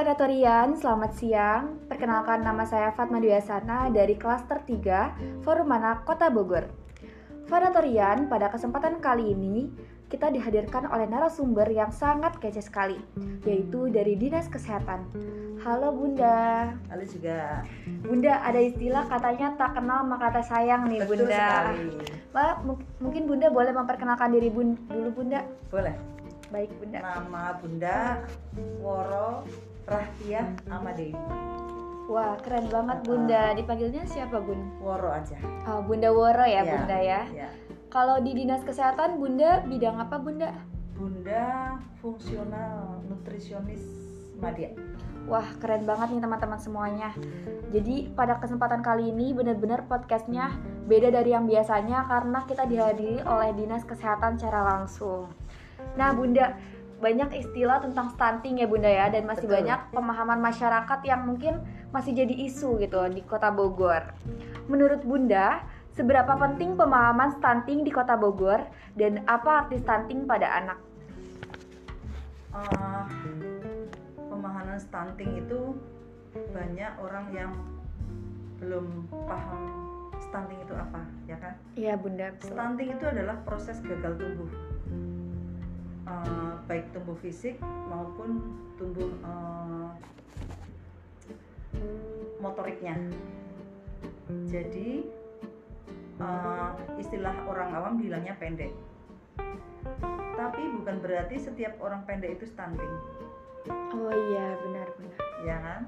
Vanatorian, selamat siang. Perkenalkan nama saya Fatma Duyasana dari Klaster 3 Forum Anak Kota Bogor. Vanatorian, pada kesempatan kali ini kita dihadirkan oleh narasumber yang sangat kece sekali, yaitu dari Dinas Kesehatan. Halo Bunda. Halo juga. Bunda, ada istilah katanya tak kenal maka tak sayang nih Betul Bunda. sekali. Mbak, mu- mungkin Bunda boleh memperkenalkan diri bun dulu Bunda. Boleh. Baik Bunda. Nama Bunda Woro Rahtiah Amadewi. Wah, keren banget Bunda. Dipanggilnya siapa Bun? Woro aja. Oh, Bunda Woro ya, Ya, Bunda ya. Ya. Kalau di Dinas Kesehatan Bunda bidang apa Bunda? Bunda fungsional nutrisionis Madya. Wah, keren banget nih teman-teman semuanya. Jadi pada kesempatan kali ini benar-benar podcastnya beda dari yang biasanya karena kita dihadiri oleh Dinas Kesehatan secara langsung. Nah, Bunda, banyak istilah tentang stunting ya Bunda ya dan masih Betul. banyak pemahaman masyarakat yang mungkin masih jadi isu gitu di Kota Bogor. Menurut Bunda, seberapa penting pemahaman stunting di Kota Bogor dan apa arti stunting pada anak? Eh, pemahaman stunting itu banyak orang yang belum paham stunting itu apa, ya kan? Iya, Bunda. Stunting itu adalah proses gagal tumbuh, Eh, baik tumbuh fisik maupun tumbuh eh, motoriknya. Jadi eh, istilah orang awam bilangnya pendek, tapi bukan berarti setiap orang pendek itu stunting, Oh iya, benar-benar. ya kan?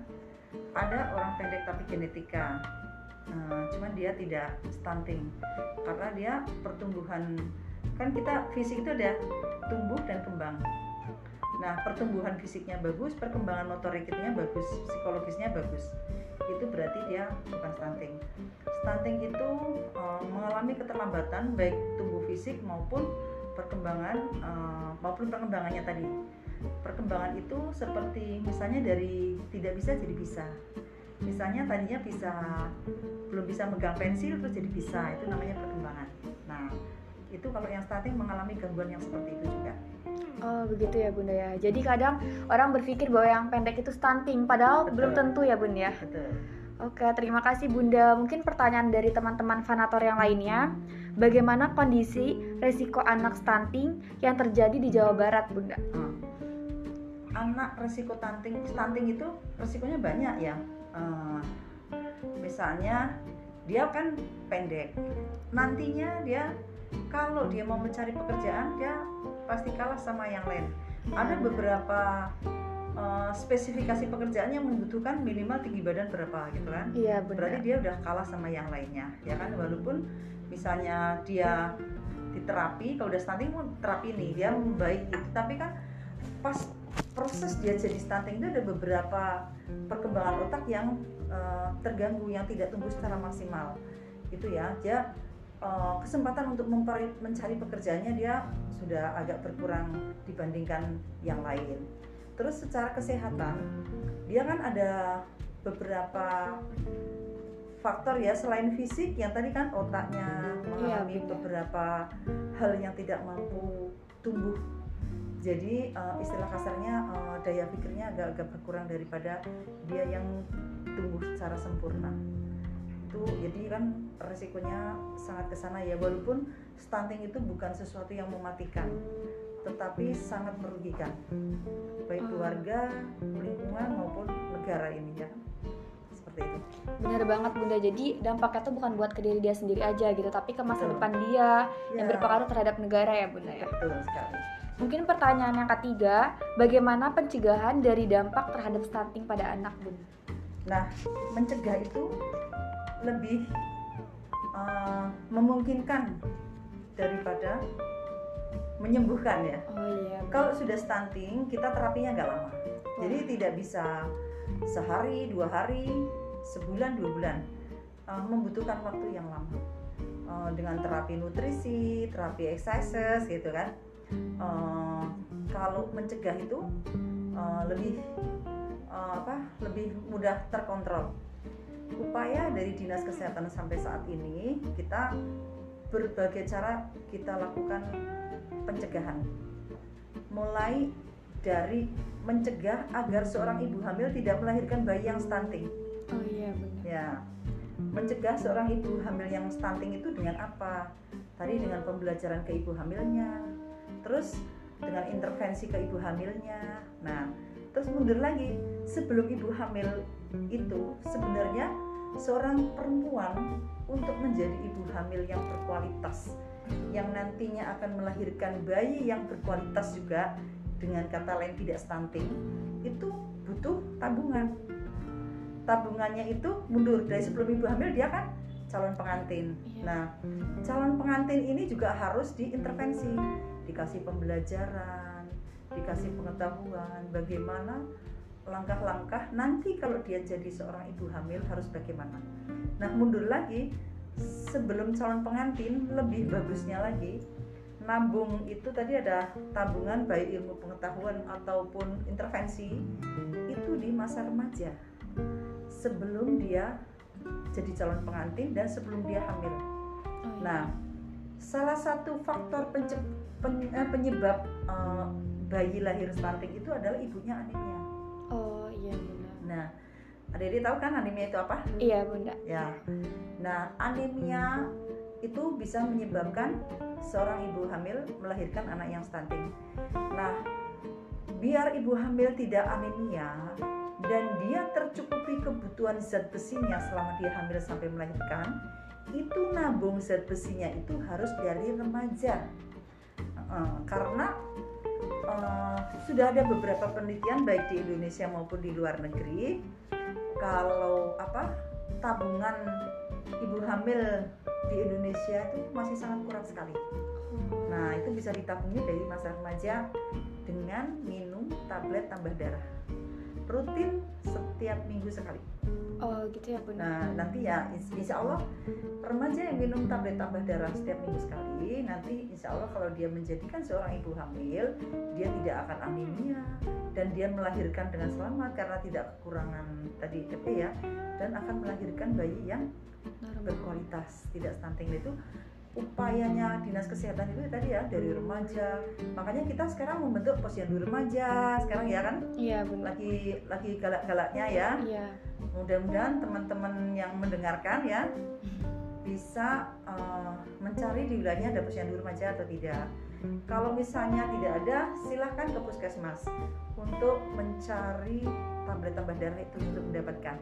Ada orang pendek tapi genetika, Eh, cuman dia tidak stunting karena dia pertumbuhan kan kita fisik itu ada tumbuh dan kembang. Nah pertumbuhan fisiknya bagus, perkembangan motoriknya bagus, psikologisnya bagus. Itu berarti dia bukan stunting. Stunting itu eh, mengalami keterlambatan baik tumbuh fisik maupun perkembangan eh, maupun perkembangannya tadi. Perkembangan itu seperti misalnya dari tidak bisa jadi bisa. Misalnya tadinya bisa belum bisa megang pensil terus jadi bisa itu namanya perkembangan. Nah itu kalau yang stunting mengalami gangguan yang seperti itu juga. Oh begitu ya bunda ya. Jadi kadang orang berpikir bahwa yang pendek itu stunting, padahal Betul. belum tentu ya bun ya. Betul. Oke, terima kasih bunda. Mungkin pertanyaan dari teman-teman fanator yang lainnya, bagaimana kondisi resiko anak stunting yang terjadi di Jawa Barat bunda? Hmm. Anak resiko stunting, stunting itu resikonya banyak ya. Eh, misalnya dia kan pendek, nantinya dia kalau dia mau mencari pekerjaan dia pasti kalah sama yang lain. Ada beberapa eh, spesifikasi pekerjaan yang membutuhkan minimal tinggi badan berapa gitu kan? Iya bunda. berarti dia udah kalah sama yang lainnya ya kan walaupun misalnya dia di terapi kalau udah stunting pun terapi nih dia membaik gitu tapi kan pas proses dia jadi stunting itu ada beberapa perkembangan otak yang eh, terganggu yang tidak tumbuh secara maksimal itu ya dia eh, kesempatan untuk mempari- mencari pekerjaannya dia sudah agak berkurang dibandingkan yang lain. Terus secara kesehatan dia kan ada beberapa faktor ya selain fisik yang tadi kan otaknya mengalami benar. beberapa hal yang tidak mampu tumbuh. Jadi eh, istilah kasarnya eh, daya pikirnya agak-agak berkurang daripada dia yang tumbuh secara sempurna itu jadi kan resikonya sangat ke sana ya walaupun stunting itu bukan sesuatu yang mematikan tetapi sangat merugikan baik Oh. keluarga lingkungan maupun negara ini ya seperti itu Benar banget bunda. Jadi dampaknya tuh bukan buat ke diri dia sendiri aja gitu, tapi ke masa Betul. depan dia yang Ya, berpengaruh terhadap negara ya bunda ya. betul sekali Mungkin pertanyaan yang ketiga, bagaimana pencegahan dari dampak terhadap stunting pada anak bun? Nah, mencegah itu lebih eh, memungkinkan daripada menyembuhkan ya. Oh iya. Kalau sudah stunting, kita terapinya nggak lama. Jadi tidak bisa sehari, dua hari, sebulan, dua bulan. Eh, membutuhkan waktu yang lama. Eh, dengan terapi nutrisi, terapi exercises gitu kan. Eh, kalau mencegah itu eh, lebih eh, apa? Lebih mudah terkontrol. Upaya dari dinas kesehatan sampai saat ini kita berbagai cara kita lakukan pencegahan mulai dari mencegah agar seorang ibu hamil tidak melahirkan bayi yang stunting. Oh iya benar. Ya, mencegah seorang ibu hamil yang stunting itu dengan apa? Tadi dengan pembelajaran ke ibu hamilnya, terus dengan intervensi ke ibu hamilnya. Nah, terus mundur lagi sebelum ibu hamil itu sebenarnya seorang perempuan untuk menjadi ibu hamil yang berkualitas yang nantinya akan melahirkan bayi yang berkualitas juga dengan kata lain tidak stunting itu butuh tabungan. Tabungannya itu mundur. Dari sebelum ibu hamil dia kan calon pengantin. Iya. nah calon pengantin ini juga harus diintervensi. Dikasih pembelajaran dikasih pengetahuan bagaimana langkah-langkah nanti kalau dia jadi seorang ibu hamil harus bagaimana nah mundur lagi sebelum calon pengantin lebih bagusnya lagi nabung itu tadi ada tabungan baik ilmu pengetahuan ataupun intervensi itu di masa remaja sebelum dia jadi calon pengantin dan sebelum dia hamil. Oh, iya. Nah, salah satu faktor eh, penyebab eh, bayi lahir stunting itu adalah ibunya anemia. Oh iya benar. Nah, adik-adik tahu kan anemia itu apa? Iya bunda. Ya. Nah, anemia itu bisa menyebabkan seorang ibu hamil melahirkan anak yang stunting. Nah, biar ibu hamil tidak anemia dan dia tercukupi kebutuhan zat besinya selama dia hamil sampai melahirkan, itu nabung zat besinya itu harus dari remaja. Karena eh, sudah ada beberapa penelitian baik di Indonesia maupun di luar negeri kalau apa tabungan ibu hamil di Indonesia itu masih sangat kurang sekali. Nah, itu bisa ditabungi dari masa remaja dengan minum tablet tambah darah. Rutin setiap minggu sekali. Oh gitu ya bunda. Nah, nanti ya ins- insya Allah remaja yang minum tablet tambah darah setiap minggu sekali, nanti insya Allah kalau dia menjadikan seorang ibu hamil, dia tidak akan anemia dan dia melahirkan dengan selamat karena tidak kekurangan tadi DP ya, dan akan melahirkan bayi yang berkualitas, tidak stunting Nah, itu upayanya dinas kesehatan itu tadi ya dari remaja makanya kita sekarang membentuk posyandu remaja sekarang ya kan Iya bunda. lagi lagi galak-galaknya ya Iya. mudah-mudahan teman-teman yang mendengarkan ya bisa eh, mencari di wilayahnya ada posyandu remaja atau tidak. Kalau misalnya tidak ada, silahkan ke puskesmas untuk mencari tablet tambah darah itu untuk mendapatkan.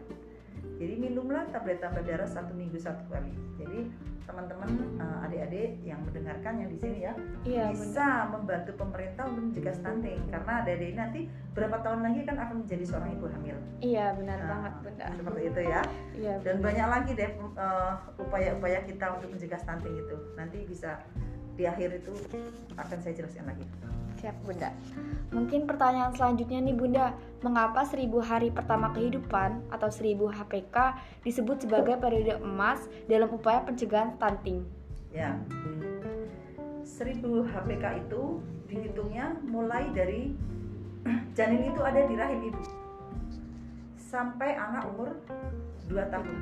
Jadi minumlah tablet tambah darah satu minggu satu kali. Jadi teman-teman eh, adik-adik yang mendengarkan yang di sini ya Iya bisa membantu pemerintah untuk mencegah stunting karena adik-adik ini nanti berapa tahun lagi kan akan menjadi seorang ibu hamil. Iya benar Nah, banget bunda. Seperti itu ya Iya. dan banyak lagi deh uh, upaya-upaya kita untuk mencegah stunting itu nanti bisa di akhir itu akan saya jelaskan lagi. Siap bunda. Mungkin pertanyaan selanjutnya nih bunda, mengapa seribu hari pertama kehidupan atau seribu HPK disebut sebagai periode emas dalam upaya pencegahan stunting? ya. 1000 HPK itu dihitungnya mulai dari janin itu ada di rahim ibu. Sampai anak umur 2 tahun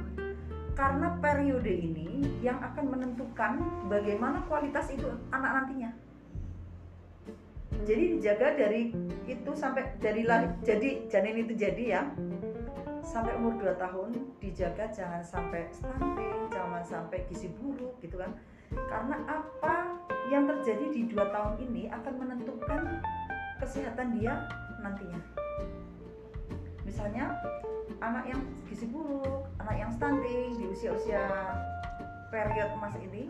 karena periode ini yang akan menentukan bagaimana kualitas itu anak nantinya. Jadi dijaga dari itu sampai dari lahir jadi janin itu jadi ya. Sampai umur 2 tahun dijaga jangan sampai stunting jangan sampai gizi buruk gitu kan. Karena apa yang terjadi di dua tahun ini akan menentukan kesehatan dia nantinya. Misalnya anak yang gizi buruk anak yang stunting di usia-usia period emas ini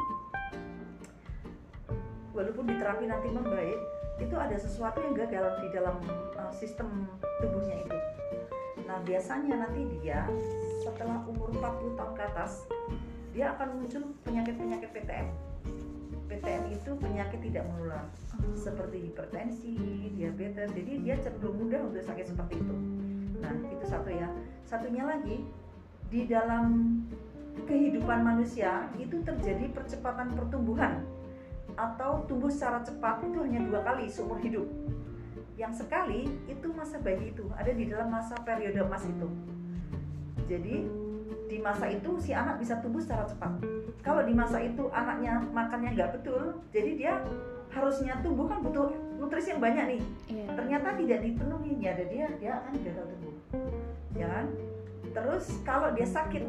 walaupun diterapi nanti membaik itu ada sesuatu yang gagal di dalam uh, sistem tubuhnya itu nah biasanya nanti dia setelah umur 40 tahun ke atas dia akan muncul penyakit-penyakit PTM PTM itu penyakit tidak menular seperti hipertensi, diabetes. Jadi dia cenderung mudah untuk sakit seperti itu. Nah, itu satu ya. Satunya lagi di dalam kehidupan manusia itu terjadi percepatan pertumbuhan atau tumbuh secara cepat itu hanya dua kali seumur hidup. Yang sekali itu masa bayi itu ada di dalam masa periode emas itu. Jadi di masa itu si anak bisa tumbuh secara cepat. Kalau di masa itu anaknya makannya nggak betul, jadi dia harusnya tumbuh kan butuh nutrisi yang banyak nih. Iya. Ternyata tidak dipenuhi, ya ada dia dia akan gagal tumbuh, ya kan? Terus kalau dia sakit,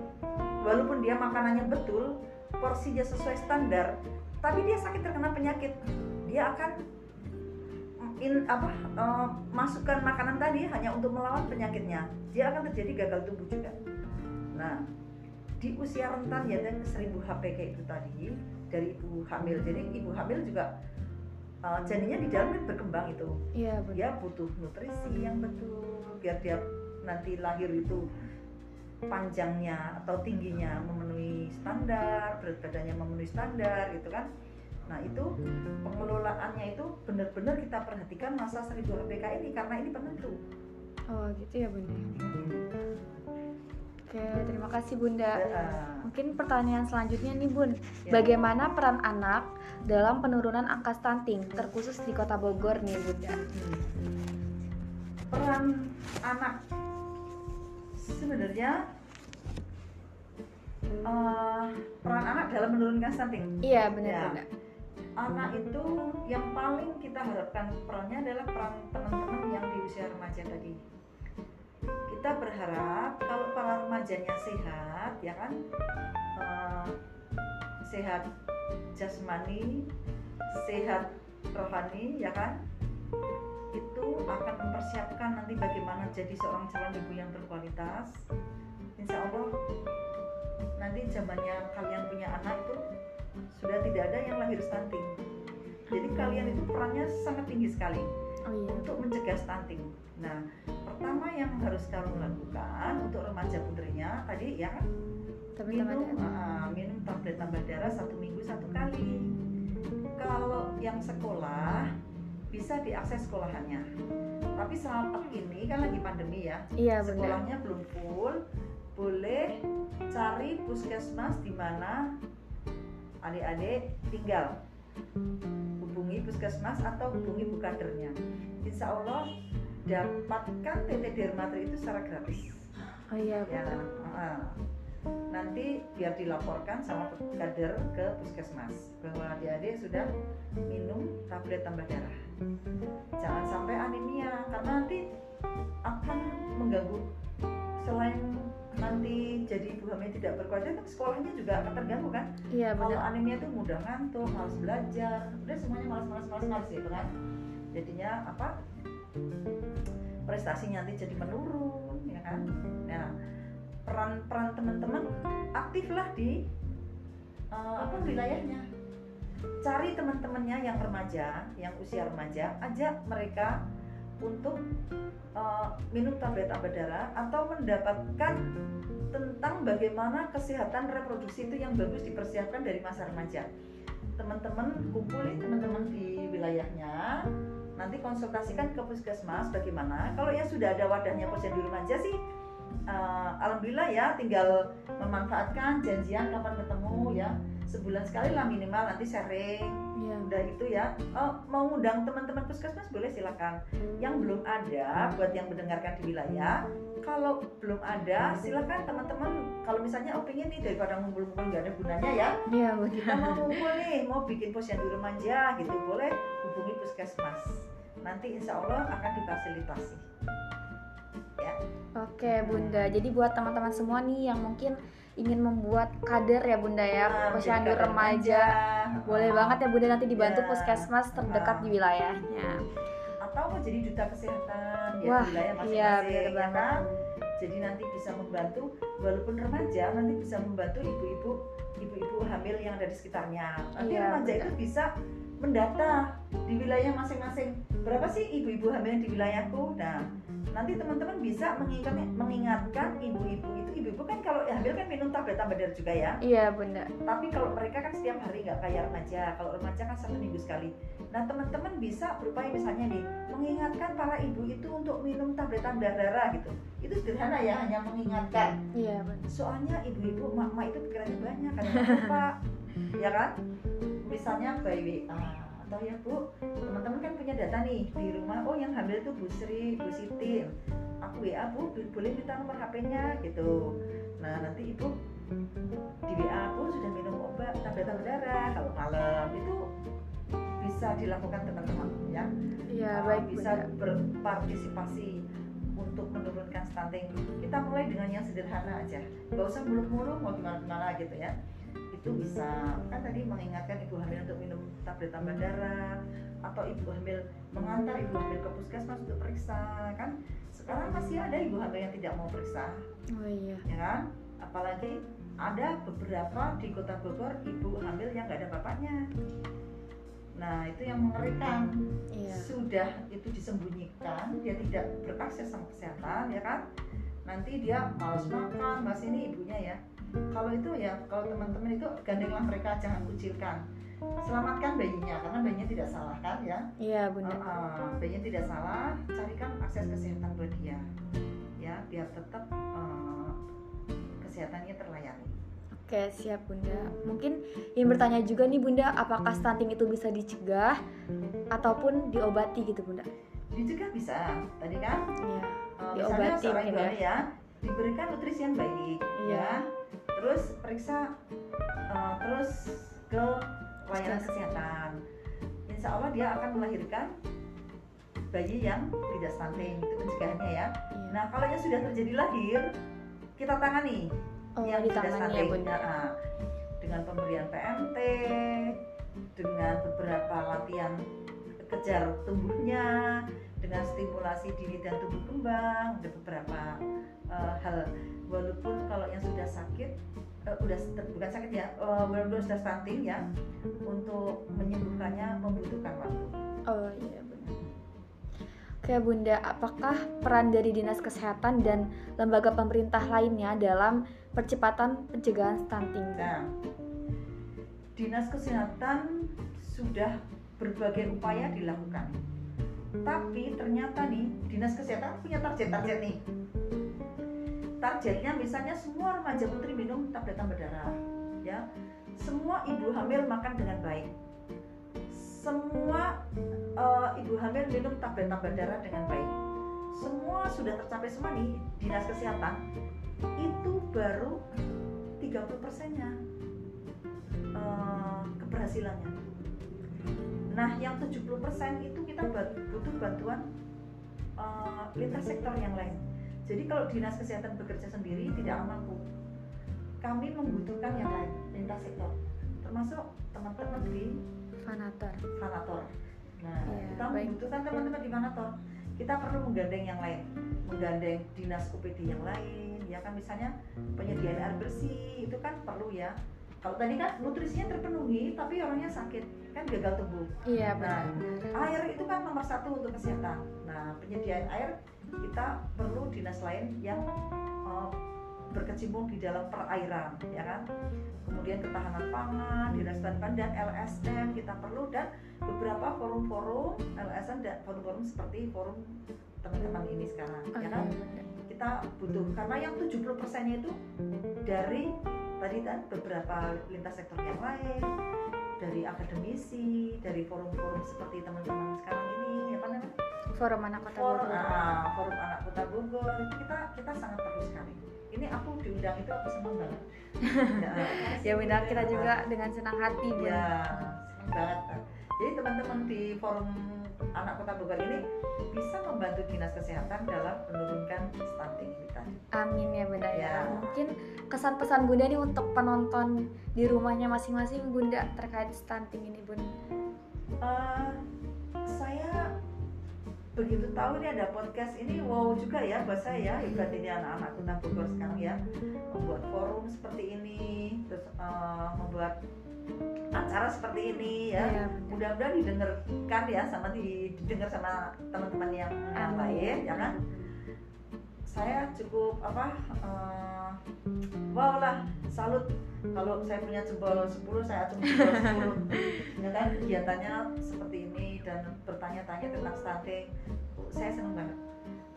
walaupun dia makanannya betul, porsinya sesuai standar, tapi dia sakit terkena penyakit, dia akan in apa eh, masukkan makanan tadi hanya untuk melawan penyakitnya, dia akan terjadi gagal tumbuh juga. Nah, di usia rentan ya dan 1000 HPK itu tadi dari ibu hamil. Jadi ibu hamil juga uh, janinnya di dalam kan berkembang itu. Iya, benar. Dia butuh nutrisi yang betul biar dia nanti lahir itu panjangnya atau tingginya memenuhi standar, berat badannya memenuhi standar gitu kan. Nah, itu pengelolaannya itu benar-benar kita perhatikan masa 1000 HPK ini karena ini penentu. Oh, gitu ya, Bunda. Oke, terima kasih Bunda. Ya. Mungkin pertanyaan selanjutnya nih Bun, Ya. bagaimana peran anak dalam penurunan angka stunting, terkhusus di Kota Bogor nih Bunda? peran anak sebenarnya eh, peran anak dalam menurunkan stunting Iya benar Ya. Bunda. anak itu yang paling kita harapkan perannya adalah peran teman-teman yang di usia remaja tadi kita berharap kalau para remajanya sehat ya kan? Eh, sehat jasmani sehat rohani ya kan? Itu akan mempersiapkan nanti bagaimana jadi seorang calon ibu yang berkualitas. Insya Allah nanti zamannya kalian punya anak itu sudah tidak ada yang lahir stunting. Jadi kalian itu perannya sangat tinggi sekali Oh iya. untuk mencegah stunting. Nah pertama yang harus kamu lakukan untuk remaja putrinya tadi ya kan minum ah, minum tablet tambah darah satu minggu satu kali. Kalau yang sekolah bisa diakses sekolahannya. Tapi saat ini kan lagi pandemi ya Iya sekolahnya belum full. Boleh cari puskesmas di mana adik-adik tinggal hubungi puskesmas atau hubungi bukadernya. Insya Allah dapatkan TT Dermatri itu secara gratis. Oh iya ya ah. nanti biar dilaporkan sama kader ke puskesmas bahwa adik-adik sudah minum tablet tambah darah. Jangan sampai anemia karena nanti akan mengganggu selain nanti jadi ibu hamil tidak berkualitas kan sekolahnya juga akan terganggu kan? Iya kalau anemia itu mudah ngantuk malas belajar udah semuanya malas malas malas malas gitu kan? Jadinya apa? Prestasinya nanti jadi menurun ya kan? Nah peran peran teman-teman aktiflah di eh, apa wilayahnya. Cari teman-temannya yang remaja yang usia remaja ajak mereka untuk eh, minum tablet tambah darah atau mendapatkan tentang bagaimana kesehatan reproduksi itu yang bagus dipersiapkan dari masa remaja. Teman-teman kumpulin teman-teman di wilayahnya. Nanti konsultasikan ke puskesmas bagaimana. Kalau yang sudah ada wadahnya posyandu remaja sih eh, alhamdulillah ya tinggal memanfaatkan janjian kapan ketemu ya sebulan sekali lah minimal nanti sharing. Iya. udah gitu ya. Oh, mau ngundang teman-teman puskesmas boleh silakan. Yang belum ada buat yang mendengarkan di wilayah kalau belum ada silakan teman-teman kalau misalnya oh pengen nih daripada ngumpul-ngumpul nggak ada gunanya ya. Iya kita mau ngumpul nih mau bikin posyandu remaja gitu boleh hubungi puskesmas. Nanti insya Allah akan difasilitasi. Ya. Oke Bunda. Jadi buat teman-teman semua nih yang mungkin ingin membuat kader ya Bunda ya, Nah, posyandu kader remaja. Boleh banget ya Bunda nanti dibantu Ya. puskesmas terdekat Ah. di wilayahnya. atau mau jadi duta kesehatan ya Wah, di wilayah iya, masing-masing bener ya kan? jadi nanti bisa membantu walaupun remaja nanti bisa membantu ibu-ibu ibu-ibu hamil yang ada di sekitarnya nanti Iya, remaja bener. itu bisa mendata di wilayah masing-masing berapa sih ibu-ibu hamil di wilayahku nah nanti teman-teman bisa mengingat, mengingatkan ibu-ibu itu ibu-ibu kan kalau hamil kan minum tablet tambah darah juga ya. Iya Bunda. tapi kalau mereka kan setiap hari nggak kayak remaja kalau remaja kan satu minggu sekali. Nah teman-teman bisa berupaya misalnya nih mengingatkan para ibu itu untuk minum tablet tambah darah gitu. Itu sederhana ya hanya mengingatkan. Iya Bunda. soalnya ibu-ibu emak-emak itu pikirannya banyak kadang lupa. Ya kan? Misalnya by WA atau ya bu? Teman-teman kan punya data nih di rumah. Oh yang hamil itu Bu Sri Bu Siti. Aku WA bu boleh minta nomor HP-nya gitu. Nah nanti ibu di WA aku sudah minum obat tabletan darah kalau malam. Itu bisa dilakukan teman-teman ya. Iya, Uh, baik bisa Bunda. berpartisipasi untuk menurunkan stunting. Kita mulai dengan yang sederhana aja. Nggak usah muluk-muluk mau gimana-gimana gitu ya itu bisa kan tadi mengingatkan ibu hamil untuk minum tablet tambah darah atau ibu hamil mengantar ibu hamil ke puskesmas untuk periksa kan? Sekarang masih ada ibu hamil yang tidak mau periksa Oh iya. ya kan? Apalagi ada beberapa di kota Bogor ibu hamil yang nggak ada bapaknya. Nah itu yang mengerikan. Iya. sudah itu disembunyikan dia tidak berakses sama kesehatan ya kan? Nanti dia malas makan mas ini ibunya ya kalau itu ya kalau teman-teman itu gandenglah mereka jangan kucilkan selamatkan bayinya karena bayinya tidak salah kan ya Iya, Bunda. Uh, uh, bayinya tidak salah carikan akses kesehatan buat dia ya biar tetap uh, kesehatannya terlayani Oke, siap Bunda. Mungkin yang bertanya juga nih Bunda, apakah stunting itu bisa dicegah ataupun diobati gitu Bunda? dicegah bisa tadi kan Iya. uh, Diobati misalnya seorang mungkin ibu hamil ya diberikan nutrisi yang baik Iya. ya terus periksa uh, terus ke layanan kesehatan. Insya Allah dia akan melahirkan bayi yang tidak stunting itu pencegahannya ya. Iya. nah kalau yang sudah terjadi lahir kita tangani Oh, yang tidak tangannya stunting. Bunda. Nah, dengan pemberian PMT dengan beberapa latihan kejar tumbuhnya dengan stimulasi dini dan tumbuh kembang ada beberapa uh, hal walaupun kalau yang sudah sakit uh, udah bukan sakit ya uh, walaupun sudah stunting ya untuk menyembuhkannya membutuhkan waktu Oh iya Bunda. Oke Bunda, apakah peran dari Dinas Kesehatan dan lembaga pemerintah lainnya dalam percepatan pencegahan stunting? Nah, dinas kesehatan sudah berbagai upaya dilakukan. Tapi ternyata nih, dinas kesehatan punya target-target nih. Targetnya misalnya semua remaja putri minum tablet tambah darah, ya. Semua ibu hamil makan dengan baik. Semua eh, ibu hamil minum tablet tambah darah dengan baik. Semua sudah tercapai semua nih dinas kesehatan. Itu baru 30 persennya eh, keberhasilannya. Nah, yang 70% itu kita butuh bantuan eh, lintas sektor yang lain. Jadi kalau dinas kesehatan bekerja sendiri tidak mampu. Kami membutuhkan yang lain, lintas sektor, termasuk teman-teman di Fanator. Fanator. Nah, Iya, kita baik. membutuhkan teman-teman di Fanator. Kita perlu menggandeng yang lain, menggandeng dinas UPD yang lain, ya kan misalnya penyediaan air bersih itu kan perlu ya. Kalau tadi kan nutrisinya terpenuhi, tapi orangnya sakit, kan gagal tumbuh. Iya Nah, benar. air itu kan nomor satu untuk kesehatan. Nah, penyediaan air kita perlu dinas lain yang uh, berkecimpung di dalam perairan, ya kan? Kemudian ketahanan pangan, dinas pangan dan LSM kita perlu dan beberapa forum-forum LSM dan forum-forum seperti forum teman-teman ini sekarang, ya kan? Kita butuh karena yang 70 persennya itu dari tadi kan beberapa lintas sektor yang lain, dari akademisi, dari forum-forum seperti teman-teman sekarang ini, apa namanya? Forum Anak Kota forum, Bogor. ah, forum anak kota Bogor itu kita kita sangat perlu sekali. Ini aku diundang itu aku senang banget. ya, Ya Bunda, kita juga dengan senang hati Bunda. Ya, senang banget. Jadi teman-teman di forum anak kota Bogor ini bisa membantu dinas kesehatan dalam menurunkan stunting ini tadi. Amin ya Bunda ya. Ya. Mungkin kesan pesan Bunda nih untuk penonton di rumahnya masing-masing Bunda terkait stunting ini Bunda. Saya begitu tahu ini ada podcast ini wow juga ya buat saya hebat ini anak-anak kota Bogor sekarang ya membuat forum seperti ini terus eh, membuat acara seperti ini ya. Iya, mudah-mudahan didengarkan ya sama di- didengar sama teman-teman yang lain ya kan saya cukup apa eh, wow lah salut. Kalau saya punya jempol 10 saya cuma jempol 10 ya kan? Kegiatannya seperti ini dan bertanya-tanya tentang stunting. Saya senang banget.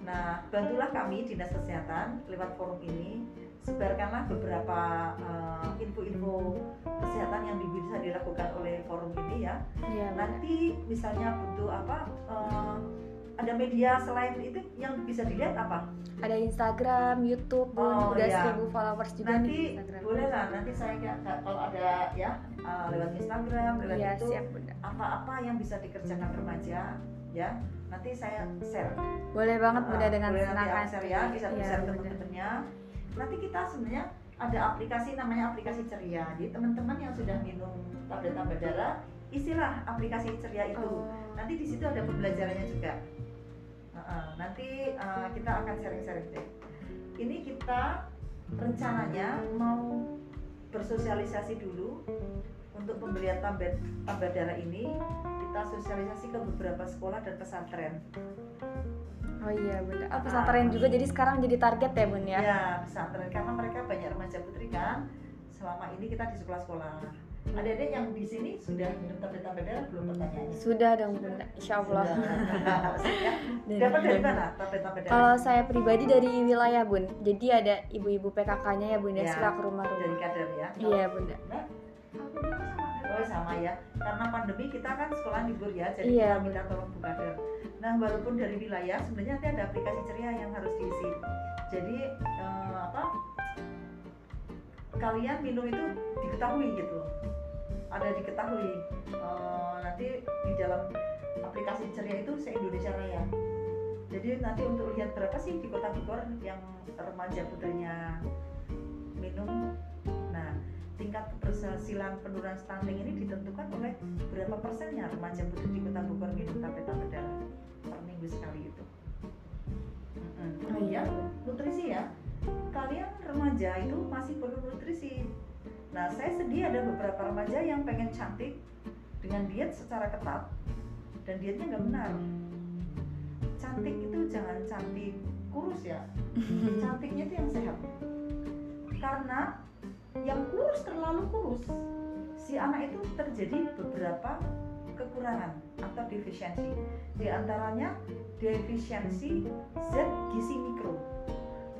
Nah bantulah kami dinas kesehatan lewat forum ini sebarkanlah beberapa eh, info-info kesehatan yang bisa dilakukan oleh forum ini ya. Bunda. nanti misalnya butuh apa eh, ada media selain itu yang bisa dilihat apa? Ada Instagram, YouTube, Oh, udah iya. 1000 followers juga nih nanti Instagram. boleh lah nanti saya kalau ada ya uh, lewat Instagram lewat Iya, itu apa-apa yang bisa dikerjakan remaja ya. Nanti saya share. Boleh banget Bunda Uh, dengan boleh senang aku share ya bisa Iya, share teman-temannya. Nanti kita sebenarnya ada aplikasi namanya aplikasi ceria. Jadi teman-teman yang sudah minum tablet tambah darah isilah aplikasi ceria itu. Oh. nanti di situ ada pembelajarannya juga Nanti uh, kita akan sharing-sharing deh. Ini kita rencananya mau bersosialisasi dulu untuk pembelian tablet tambah darah ini. Kita sosialisasi ke beberapa sekolah dan pesantren. Oh iya Bunda. Oh, pesantren juga. jadi sekarang jadi target ya Bun ya. ya pesantren. Karena mereka banyak remaja putri kan. Selama ini kita di sekolah-sekolah adik-adik yang di sini sudah minum tablet darah belum pertanyaannya Sudah dong Bunda, insya Allah. Sudah. Ya. dapat dari mana tablet darah Kalau saya pribadi dari wilayah Bun, jadi ada ibu-ibu PKK-nya ya Bunda, Ya, suka ke dari rumah-rumah. kader ya Iya Bunda. Nah, Oh sama ya, karena pandemi kita kan sekolah libur ya, jadi Iya, kita minta tolong Bu Kader. Nah walaupun dari wilayah, sebenarnya nanti ada aplikasi ceria yang harus diisi. Jadi eh, apa? Kalian minum itu diketahui gitu, ada diketahui. Eh, nanti di dalam aplikasi ceria itu se Indonesia Raya. Jadi nanti untuk lihat berapa sih di kota Bogor yang remaja putrinya minum. Nah, tingkat keberhasilan penurunan stunting ini ditentukan oleh berapa persennya remaja putri di kota Bogor minum tablet-tablet darah per minggu sekali itu. Mm-mm. Kemudian nutrisi ya, kalian remaja itu masih perlu nutrisi. Nah, saya sedih ada beberapa remaja yang pengen cantik dengan diet secara ketat dan dietnya nggak benar. Cantik itu jangan cantik kurus ya, cantiknya itu yang sehat. Karena yang kurus terlalu kurus si anak itu terjadi beberapa kekurangan atau defisiensi di antaranya defisiensi zat gizi mikro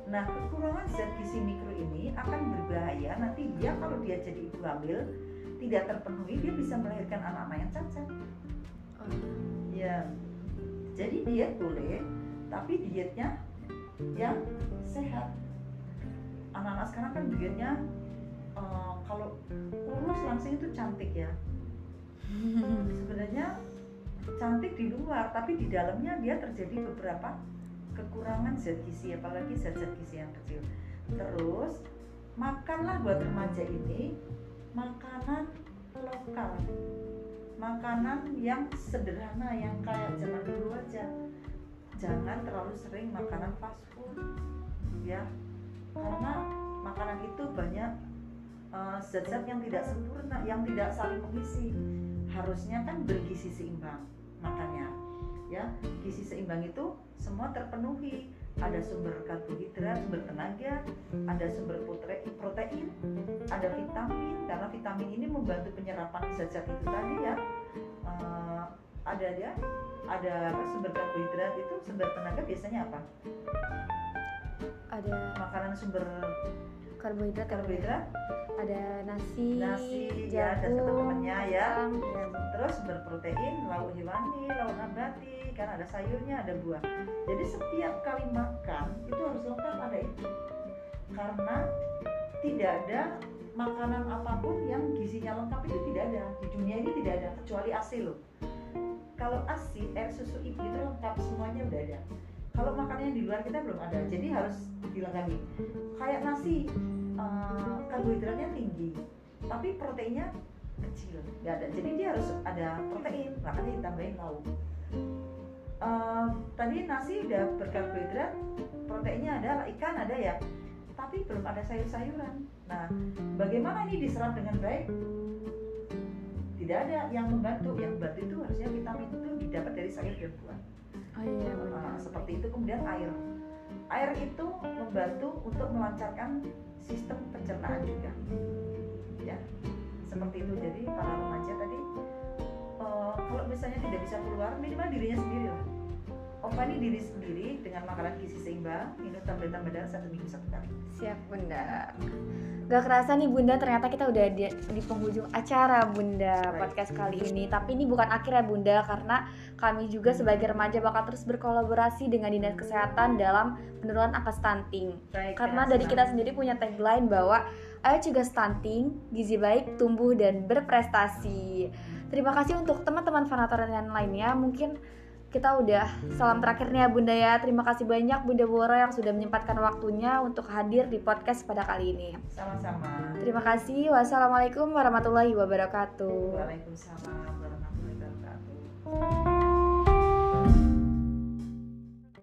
nah kekurangan zat gizi mikro ini akan berbahaya. Nanti dia kalau dia jadi ibu hamil tidak terpenuhi dia bisa melahirkan anak-anak yang cacat. Oh, ya. Jadi diet boleh tapi dietnya yang sehat. Anak-anak sekarang kan dietnya eh, kalau kurus langsung itu cantik ya. Sebenarnya cantik di luar tapi di dalamnya dia terjadi beberapa kekurangan zat gizi apalagi zat-zat gizi yang kecil. Terus makanlah buat remaja ini makanan lokal. Makanan yang sederhana yang kayak zaman dulu aja. Jangan terlalu sering makanan fast food ya. Karena makanan itu banyak eh, zat-zat yang tidak sempurna yang tidak saling mengisi. Harusnya kan bergizi seimbang makannya ya. Gizi seimbang itu semua terpenuhi. Ada sumber karbohidrat sumber tenaga ada sumber prote- protein ada vitamin. Karena vitamin ini membantu penyerapan zat-zat itu tadi ya. Eh, ada ya ada sumber karbohidrat itu sumber tenaga biasanya apa? Ada makanan sumber karbohidrat, ya, karbohidrat. Ada nasi, Nasi, ya, jagung, teman-temannya ya. kentang, ya, Bunda. terus berprotein lauk hewani lauk nabati kan ada sayurnya ada buah. Jadi setiap kali makan itu harus lengkap ada itu. Karena tidak ada makanan apa pun yang gizinya lengkap itu tidak ada. Di dunia ini tidak ada kecuali ASI loh. Kalau ASI air susu ibu itu lengkap semuanya udah ada kalau makanannya di luar kita belum ada jadi harus dilengkapi kayak nasi eh, karbohidratnya tinggi tapi proteinnya kecil nggak ada. Jadi dia harus ada protein makanya ditambahin lauk. Eh, tadi nasi udah berkarbohidrat proteinnya ada ikan ada ya tapi belum ada sayur-sayuran. Nah bagaimana ini diserap dengan baik? Tidak ada. Yang membantu yang membantu itu harusnya vitamin itu didapat dari sayur dan buah oh iya Nah, benar seperti itu. Kemudian air. Air itu membantu untuk melancarkan sistem pencernaan juga. Ya seperti itu. Jadi para remaja tadi eh, kalau misalnya tidak bisa keluar minimal dirinya sendiri lah Kompani diri sendiri dengan makanan gizi seimbang, minum tablet tambah darah satu minggu satu kali. Siap Bunda. Gak kerasa nih Bunda, ternyata kita udah di, di penghujung acara Bunda Baik. podcast kali ini. Tapi ini bukan akhir ya Bunda, karena kami juga sebagai remaja bakal terus berkolaborasi dengan Dinas Kesehatan dalam penurunan angka stunting. Baik, Karena ya, dari kita sendiri punya tagline bahwa ayo cegah stunting, gizi baik, tumbuh dan berprestasi. Terima kasih untuk teman-teman fanatorian lainnya. Mungkin kita udah salam terakhir nih ya Bunda ya. Terima kasih banyak Bunda Boro yang sudah menyempatkan waktunya untuk hadir di podcast pada kali ini. Sama-sama. Terima kasih. Wassalamualaikum warahmatullahi wabarakatuh. Waalaikumsalam warahmatullahi wabarakatuh.